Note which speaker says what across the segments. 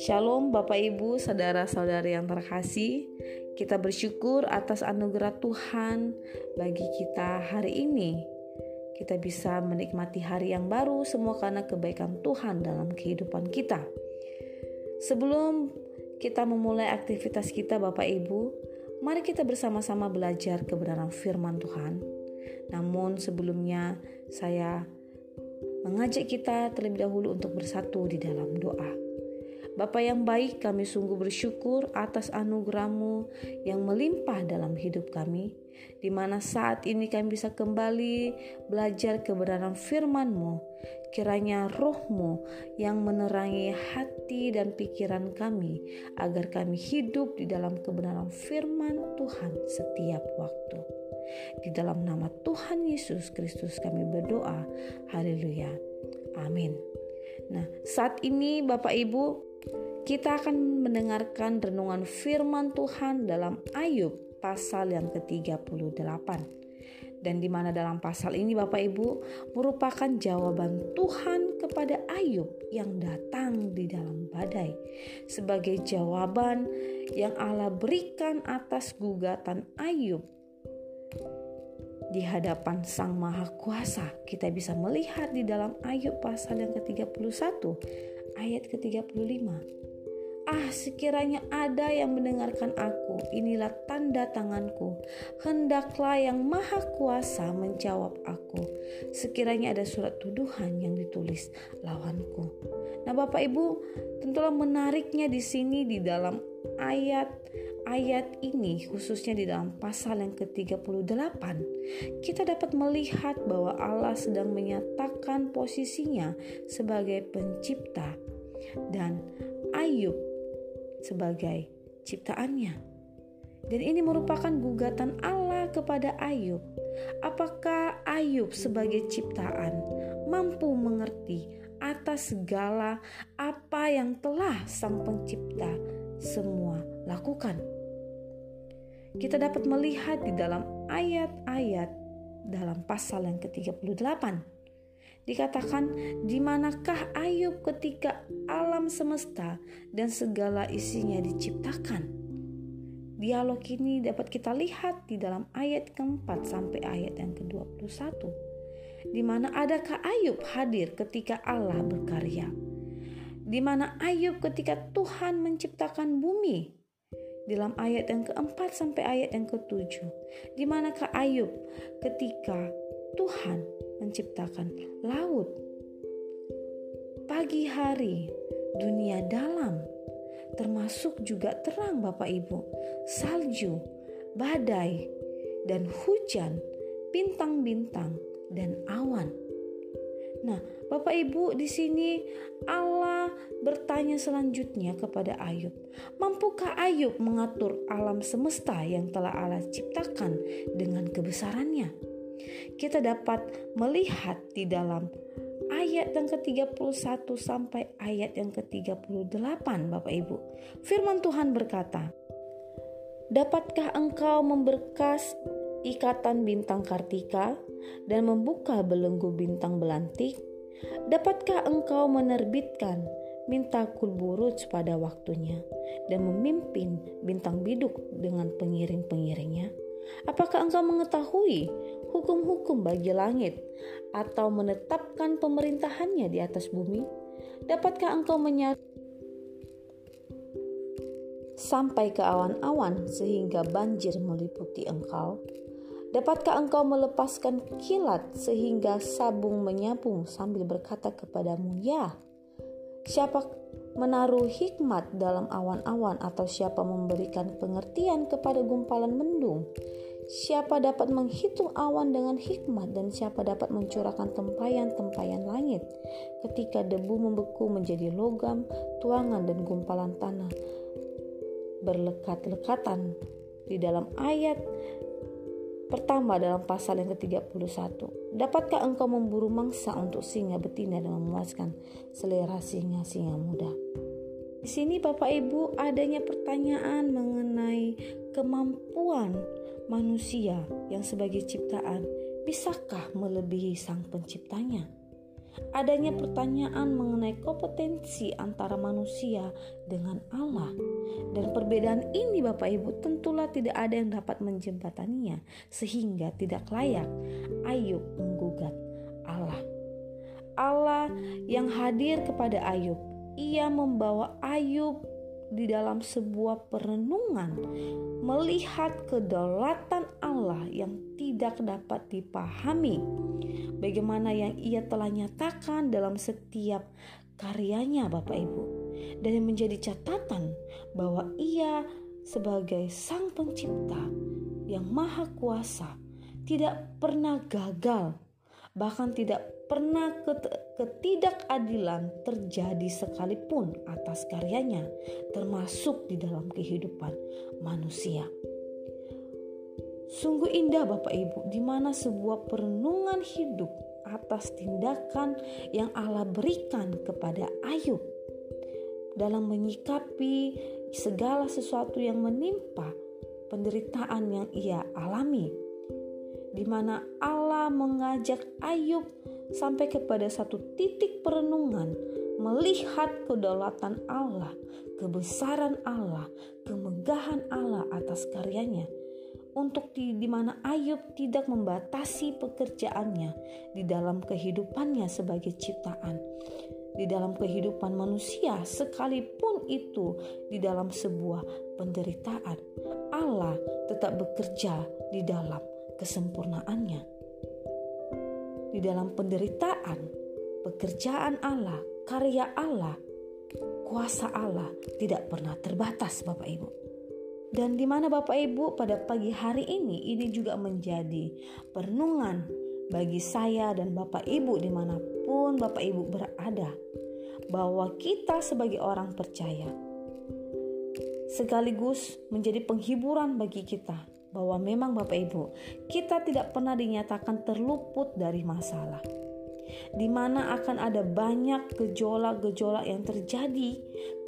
Speaker 1: Shalom Bapak Ibu, saudara-saudari yang terkasih. Kita bersyukur atas anugerah Tuhan bagi kita hari ini. Kita bisa menikmati hari yang baru semua karena kebaikan Tuhan dalam kehidupan kita. Sebelum kita memulai aktivitas kita Bapak Ibu, mari kita bersama-sama belajar kebenaran firman Tuhan. Namun sebelumnya saya mengajak kita terlebih dahulu untuk bersatu di dalam doa. Bapa yang baik, kami sungguh bersyukur atas anugerahmu yang melimpah dalam hidup kami, di mana saat ini kami bisa kembali belajar kebenaran firman-Mu. Kiranya rohmu yang menerangi hati dan pikiran kami, agar kami hidup di dalam kebenaran firman Tuhan setiap waktu. Di dalam nama Tuhan Yesus Kristus kami berdoa. Haleluya. Amin. Nah, saat ini Bapak Ibu, kita akan mendengarkan renungan firman Tuhan dalam Ayub pasal yang ke-38. Dan di mana dalam pasal ini Bapak Ibu merupakan jawaban Tuhan kepada Ayub yang datang di dalam badai. Sebagai jawaban yang Allah berikan atas gugatan Ayub di hadapan Sang Maha Kuasa. Kita bisa melihat di dalam Ayub pasal yang ke-31 ayat ke-35. Ah, sekiranya ada yang mendengarkan aku, inilah tanda tanganku. Hendaklah yang maha kuasa menjawab aku. Sekiranya ada surat tuduhan yang ditulis lawanku. Nah, Bapak Ibu, tentulah menariknya di sini di dalam ayat ayat ini khususnya di dalam pasal yang ke-38 kita dapat melihat bahwa Allah sedang menyatakan posisinya sebagai pencipta dan Ayub sebagai ciptaannya. Dan ini merupakan gugatan Allah kepada Ayub. Apakah Ayub sebagai ciptaan mampu mengerti atas segala apa yang telah Sang Pencipta semua lakukan? Kita dapat melihat di dalam ayat-ayat dalam pasal yang ke-38 Dikatakan, di manakah Ayub ketika alam semesta dan segala isinya diciptakan? Dialog ini dapat kita lihat di dalam ayat keempat sampai ayat yang ke-21. Di mana adakah Ayub hadir ketika Allah berkarya? Di mana Ayub ketika Tuhan menciptakan bumi? Dalam ayat yang keempat sampai ayat yang ketujuh. Di manakah Ayub ketika Tuhan menciptakan laut, pagi hari, dunia dalam, termasuk juga terang Bapak Ibu, salju, badai, dan hujan, bintang-bintang, dan awan. Nah, Bapak Ibu, di sini Allah bertanya selanjutnya kepada Ayub, "Mampukah Ayub mengatur alam semesta yang telah Allah ciptakan dengan kebesarannya?" kita dapat melihat di dalam ayat yang ke-31 sampai ayat yang ke-38 Bapak Ibu. Firman Tuhan berkata, Dapatkah engkau memberkas ikatan bintang kartika dan membuka belenggu bintang belantik? Dapatkah engkau menerbitkan minta kulburuj pada waktunya dan memimpin bintang biduk dengan pengiring-pengiringnya? Apakah engkau mengetahui hukum-hukum bagi langit atau menetapkan pemerintahannya di atas bumi? Dapatkah engkau menyatu sampai ke awan-awan sehingga banjir meliputi engkau? Dapatkah engkau melepaskan kilat sehingga sabung menyabung sambil berkata kepadamu, "Ya, siapa menaruh hikmat dalam awan-awan atau siapa memberikan pengertian kepada gumpalan mendung?" Siapa dapat menghitung awan dengan hikmat dan siapa dapat mencurahkan tempayan-tempayan langit ketika debu membeku menjadi logam, tuangan dan gumpalan tanah berlekat-lekatan di dalam ayat pertama dalam pasal yang ke-31. Dapatkah engkau memburu mangsa untuk singa betina dan memuaskan selera singa-singa muda? Di sini Bapak Ibu adanya pertanyaan mengenai kemampuan manusia yang sebagai ciptaan bisakah melebihi sang penciptanya? Adanya pertanyaan mengenai kompetensi antara manusia dengan Allah. Dan perbedaan ini Bapak Ibu tentulah tidak ada yang dapat menjembataninya sehingga tidak layak Ayub menggugat Allah. Allah yang hadir kepada Ayub, ia membawa Ayub di dalam sebuah perenungan melihat kedaulatan Allah yang tidak dapat dipahami. Bagaimana yang ia telah nyatakan dalam setiap karyanya Bapak Ibu. Dan menjadi catatan bahwa ia sebagai sang pencipta yang maha kuasa tidak pernah gagal bahkan tidak pernah ketidakadilan terjadi sekalipun atas karyanya termasuk di dalam kehidupan manusia. Sungguh indah Bapak Ibu, di mana sebuah perenungan hidup atas tindakan yang Allah berikan kepada Ayub dalam menyikapi segala sesuatu yang menimpa penderitaan yang ia alami. Di mana Allah mengajak Ayub sampai kepada satu titik perenungan melihat kedaulatan Allah, kebesaran Allah, kemegahan Allah atas karyanya untuk di, di mana Ayub tidak membatasi pekerjaannya di dalam kehidupannya sebagai ciptaan, di dalam kehidupan manusia, sekalipun itu di dalam sebuah penderitaan. Allah tetap bekerja di dalam kesempurnaannya. Di dalam penderitaan, pekerjaan Allah, karya Allah, kuasa Allah tidak pernah terbatas, Bapak Ibu. Dan di mana Bapak Ibu pada pagi hari ini ini juga menjadi perenungan bagi saya dan Bapak Ibu di mana pun Bapak Ibu berada bahwa kita sebagai orang percaya sekaligus menjadi penghiburan bagi kita bahwa memang Bapak Ibu kita tidak pernah dinyatakan terluput dari masalah di mana akan ada banyak gejolak-gejolak yang terjadi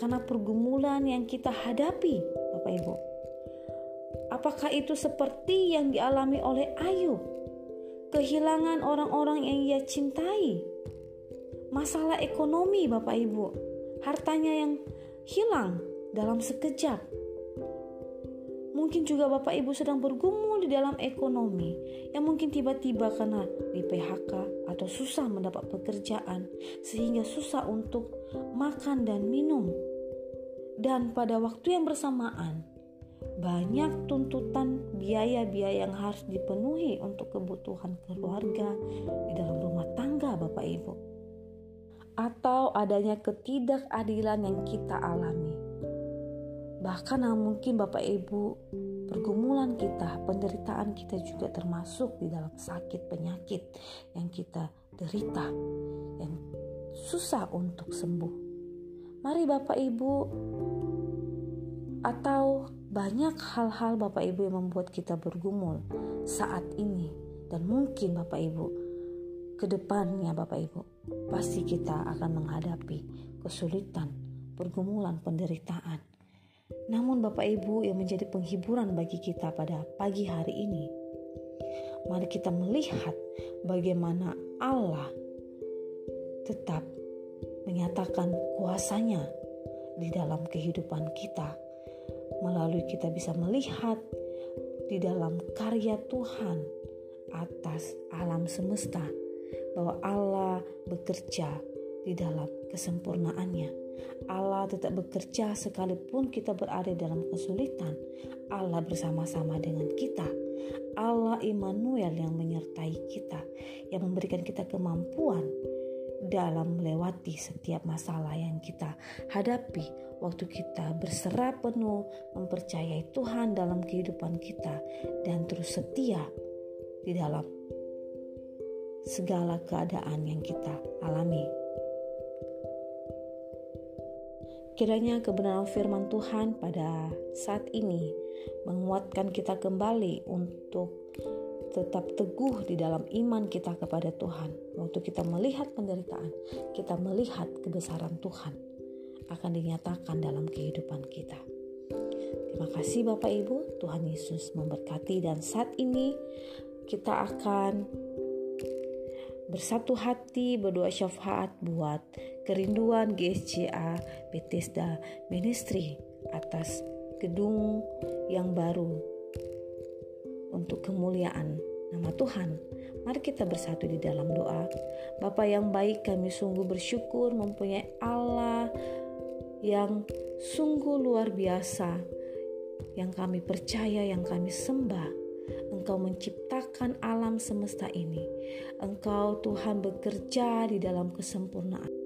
Speaker 1: karena pergumulan yang kita hadapi, Bapak Ibu. Apakah itu seperti yang dialami oleh Ayub? Kehilangan orang-orang yang ia cintai. Masalah ekonomi Bapak Ibu. Hartanya yang hilang dalam sekejap. Mungkin juga Bapak Ibu sedang bergumul di dalam ekonomi yang mungkin tiba-tiba karena di PHK atau susah mendapat pekerjaan sehingga susah untuk makan dan minum. Dan pada waktu yang bersamaan, banyak tuntutan biaya-biaya yang harus dipenuhi untuk kebutuhan keluarga di dalam rumah tangga Bapak Ibu. Atau adanya ketidakadilan yang kita alami. Bahkan mungkin Bapak Ibu pergumulan kita, penderitaan kita juga termasuk di dalam sakit penyakit yang kita derita yang susah untuk sembuh. Mari Bapak Ibu atau banyak hal-hal Bapak Ibu yang membuat kita bergumul saat ini dan mungkin Bapak Ibu ke depannya Bapak Ibu pasti kita akan menghadapi kesulitan, pergumulan, penderitaan. Namun Bapak Ibu yang menjadi penghiburan bagi kita pada pagi hari ini, mari kita melihat bagaimana Allah tetap menyatakan kuasanya di dalam kehidupan kita melalui kita bisa melihat di dalam karya Tuhan atas alam semesta bahwa Allah bekerja di dalam kesempurnaannya. Allah tetap bekerja sekalipun kita berada dalam kesulitan. Allah bersama-sama dengan kita. Allah Immanuel yang menyertai kita, yang memberikan kita kemampuan dalam melewati setiap masalah yang kita hadapi waktu kita berserah penuh mempercayai Tuhan dalam kehidupan kita dan terus setia di dalam segala keadaan yang kita alami. Kiranya kebenaran firman Tuhan pada saat ini menguatkan kita kembali untuk tetap teguh di dalam iman kita kepada Tuhan. Waktu kita melihat penderitaan, kita melihat kebesaran Tuhan akan dinyatakan dalam kehidupan kita. Terima kasih Bapak Ibu, Tuhan Yesus memberkati dan saat ini kita akan bersatu hati berdoa syafaat buat kerinduan GSCA Bethesda Ministry atas gedung yang baru untuk kemuliaan nama Tuhan. Mari kita bersatu di dalam doa. Bapa yang baik, kami sungguh bersyukur mempunyai Allah yang sungguh luar biasa, yang kami percaya, yang kami sembah. Engkau menciptakan alam semesta ini. Engkau Tuhan bekerja di dalam kesempurnaan.